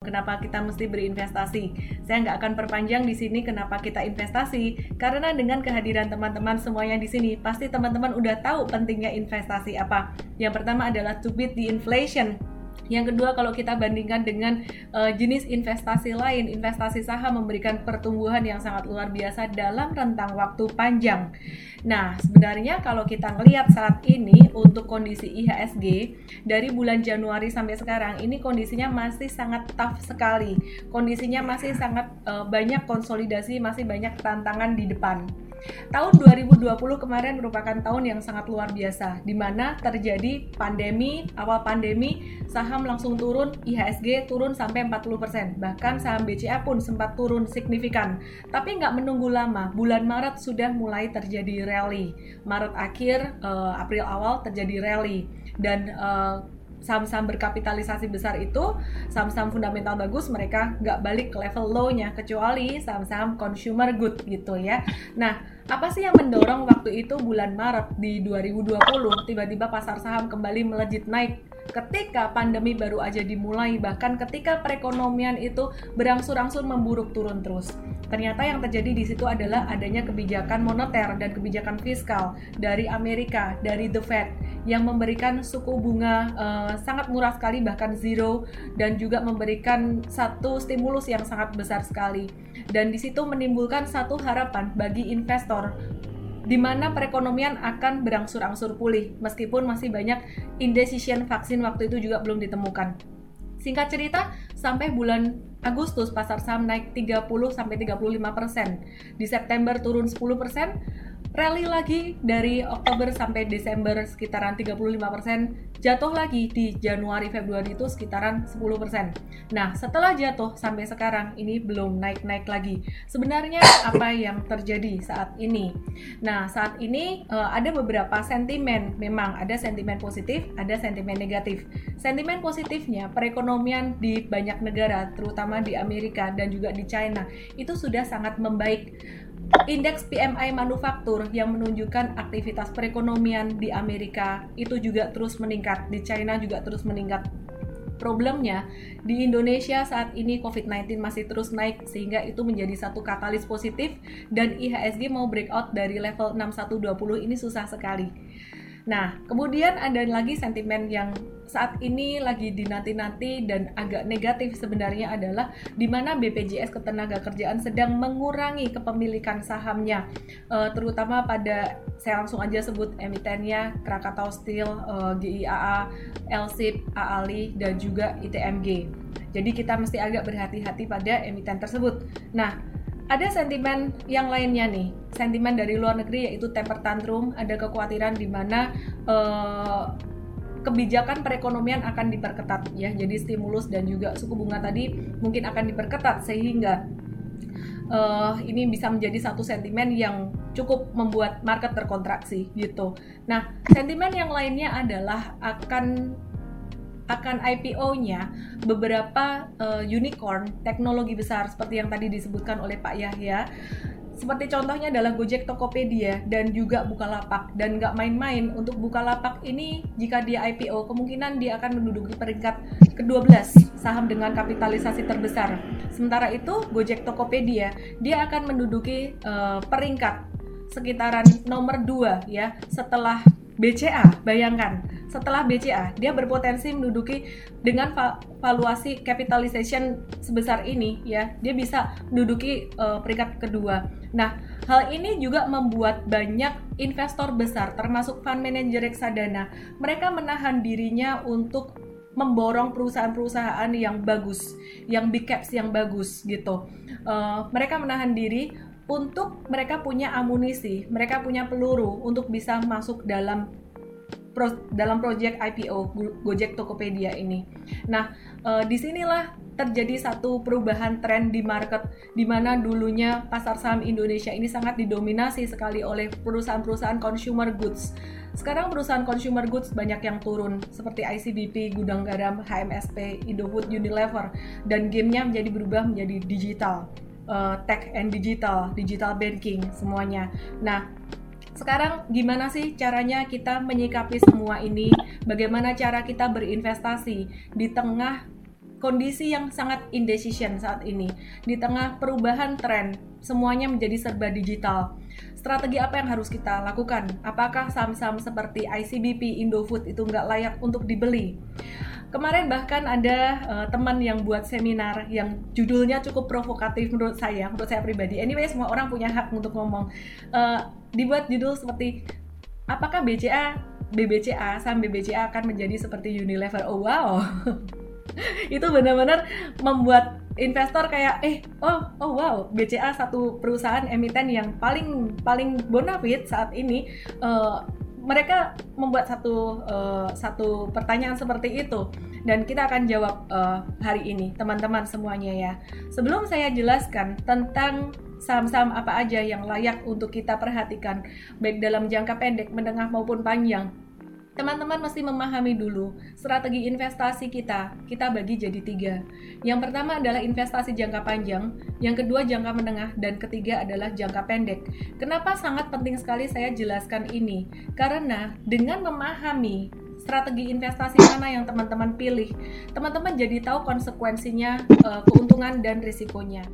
Kenapa kita mesti berinvestasi? Saya nggak akan perpanjang di sini kenapa kita investasi, karena dengan kehadiran teman-teman semuanya di sini, pasti teman-teman udah tahu pentingnya investasi apa. Yang pertama adalah to beat the inflation. Yang kedua, kalau kita bandingkan dengan uh, jenis investasi lain, investasi saham memberikan pertumbuhan yang sangat luar biasa dalam rentang waktu panjang. Nah, sebenarnya kalau kita melihat saat ini untuk kondisi IHSG dari bulan Januari sampai sekarang ini kondisinya masih sangat tough sekali. Kondisinya masih sangat uh, banyak konsolidasi, masih banyak tantangan di depan. Tahun 2020 kemarin merupakan tahun yang sangat luar biasa, di mana terjadi pandemi, awal pandemi, saham langsung turun, IHSG turun sampai 40%, bahkan saham BCA pun sempat turun signifikan. Tapi nggak menunggu lama, bulan Maret sudah mulai terjadi rally. Maret akhir, uh, April awal terjadi rally, dan uh, saham-saham berkapitalisasi besar itu saham-saham fundamental bagus mereka nggak balik ke level low-nya kecuali saham-saham consumer good gitu ya. Nah, apa sih yang mendorong waktu itu bulan Maret di 2020 tiba-tiba pasar saham kembali melejit naik ketika pandemi baru aja dimulai bahkan ketika perekonomian itu berangsur-angsur memburuk turun terus. Ternyata yang terjadi di situ adalah adanya kebijakan moneter dan kebijakan fiskal dari Amerika, dari The Fed yang memberikan suku bunga uh, sangat murah sekali bahkan zero dan juga memberikan satu stimulus yang sangat besar sekali. Dan di situ menimbulkan satu harapan bagi investor di mana perekonomian akan berangsur-angsur pulih meskipun masih banyak indecision vaksin waktu itu juga belum ditemukan. Singkat cerita, sampai bulan Agustus pasar saham naik 30 sampai 35 persen. Di September turun 10 persen, rally lagi dari Oktober sampai Desember sekitaran 35%, jatuh lagi di Januari Februari itu sekitaran 10%. Nah, setelah jatuh sampai sekarang ini belum naik-naik lagi. Sebenarnya apa yang terjadi saat ini? Nah, saat ini uh, ada beberapa sentimen, memang ada sentimen positif, ada sentimen negatif. Sentimen positifnya perekonomian di banyak negara, terutama di Amerika dan juga di China, itu sudah sangat membaik Indeks PMI manufaktur yang menunjukkan aktivitas perekonomian di Amerika itu juga terus meningkat, di China juga terus meningkat. Problemnya di Indonesia saat ini COVID-19 masih terus naik sehingga itu menjadi satu katalis positif dan IHSG mau breakout dari level 6120 ini susah sekali. Nah, kemudian ada lagi sentimen yang saat ini lagi dinanti-nanti dan agak negatif sebenarnya adalah di mana BPJS Ketenagakerjaan sedang mengurangi kepemilikan sahamnya, uh, terutama pada saya langsung aja sebut emitennya Krakatau Steel, uh, eh, GIAA, LSIP, AALI dan juga ITMG. Jadi kita mesti agak berhati-hati pada emiten tersebut. Nah, ada sentimen yang lainnya nih, sentimen dari luar negeri yaitu temper tantrum, ada kekhawatiran di mana uh, kebijakan perekonomian akan diperketat ya. Jadi stimulus dan juga suku bunga tadi mungkin akan diperketat sehingga uh, ini bisa menjadi satu sentimen yang cukup membuat market terkontraksi gitu. Nah, sentimen yang lainnya adalah akan akan IPO-nya beberapa uh, unicorn teknologi besar seperti yang tadi disebutkan oleh Pak Yahya seperti contohnya adalah Gojek Tokopedia dan juga Bukalapak dan nggak main-main untuk Bukalapak ini jika dia IPO kemungkinan dia akan menduduki peringkat ke-12 saham dengan kapitalisasi terbesar. Sementara itu Gojek Tokopedia dia akan menduduki uh, peringkat sekitaran nomor 2 ya setelah BCA, bayangkan setelah BCA dia berpotensi menduduki dengan valuasi capitalization sebesar ini ya, dia bisa menduduki uh, peringkat kedua. Nah, hal ini juga membuat banyak investor besar termasuk fund manager reksadana, mereka menahan dirinya untuk memborong perusahaan-perusahaan yang bagus, yang big caps yang bagus gitu. Uh, mereka menahan diri untuk mereka punya amunisi, mereka punya peluru untuk bisa masuk dalam pro, dalam proyek IPO Gojek Tokopedia ini. Nah, uh, di sinilah terjadi satu perubahan tren di market di mana dulunya pasar saham Indonesia ini sangat didominasi sekali oleh perusahaan-perusahaan consumer goods. Sekarang perusahaan consumer goods banyak yang turun seperti ICBP, Gudang Garam, HMSP, Indofood, Unilever dan gamenya menjadi berubah menjadi digital uh, tech and digital, digital banking semuanya. Nah, sekarang gimana sih caranya kita menyikapi semua ini? Bagaimana cara kita berinvestasi di tengah kondisi yang sangat indecision saat ini. Di tengah perubahan tren, semuanya menjadi serba digital. Strategi apa yang harus kita lakukan? Apakah saham-saham seperti ICBP, Indofood itu nggak layak untuk dibeli? Kemarin bahkan ada uh, teman yang buat seminar yang judulnya cukup provokatif menurut saya, menurut saya pribadi. Anyway, semua orang punya hak untuk ngomong. Uh, dibuat judul seperti apakah BCA BBCA saham BBCA akan menjadi seperti Unilever. Oh wow. itu benar-benar membuat investor kayak eh oh oh wow BCA satu perusahaan emiten yang paling paling bonafit saat ini uh, mereka membuat satu uh, satu pertanyaan seperti itu dan kita akan jawab uh, hari ini teman-teman semuanya ya. Sebelum saya jelaskan tentang saham-saham apa aja yang layak untuk kita perhatikan baik dalam jangka pendek, menengah maupun panjang teman-teman mesti memahami dulu strategi investasi kita. Kita bagi jadi tiga. Yang pertama adalah investasi jangka panjang, yang kedua jangka menengah, dan ketiga adalah jangka pendek. Kenapa sangat penting sekali saya jelaskan ini? Karena dengan memahami strategi investasi mana yang teman-teman pilih, teman-teman jadi tahu konsekuensinya, uh, keuntungan dan risikonya.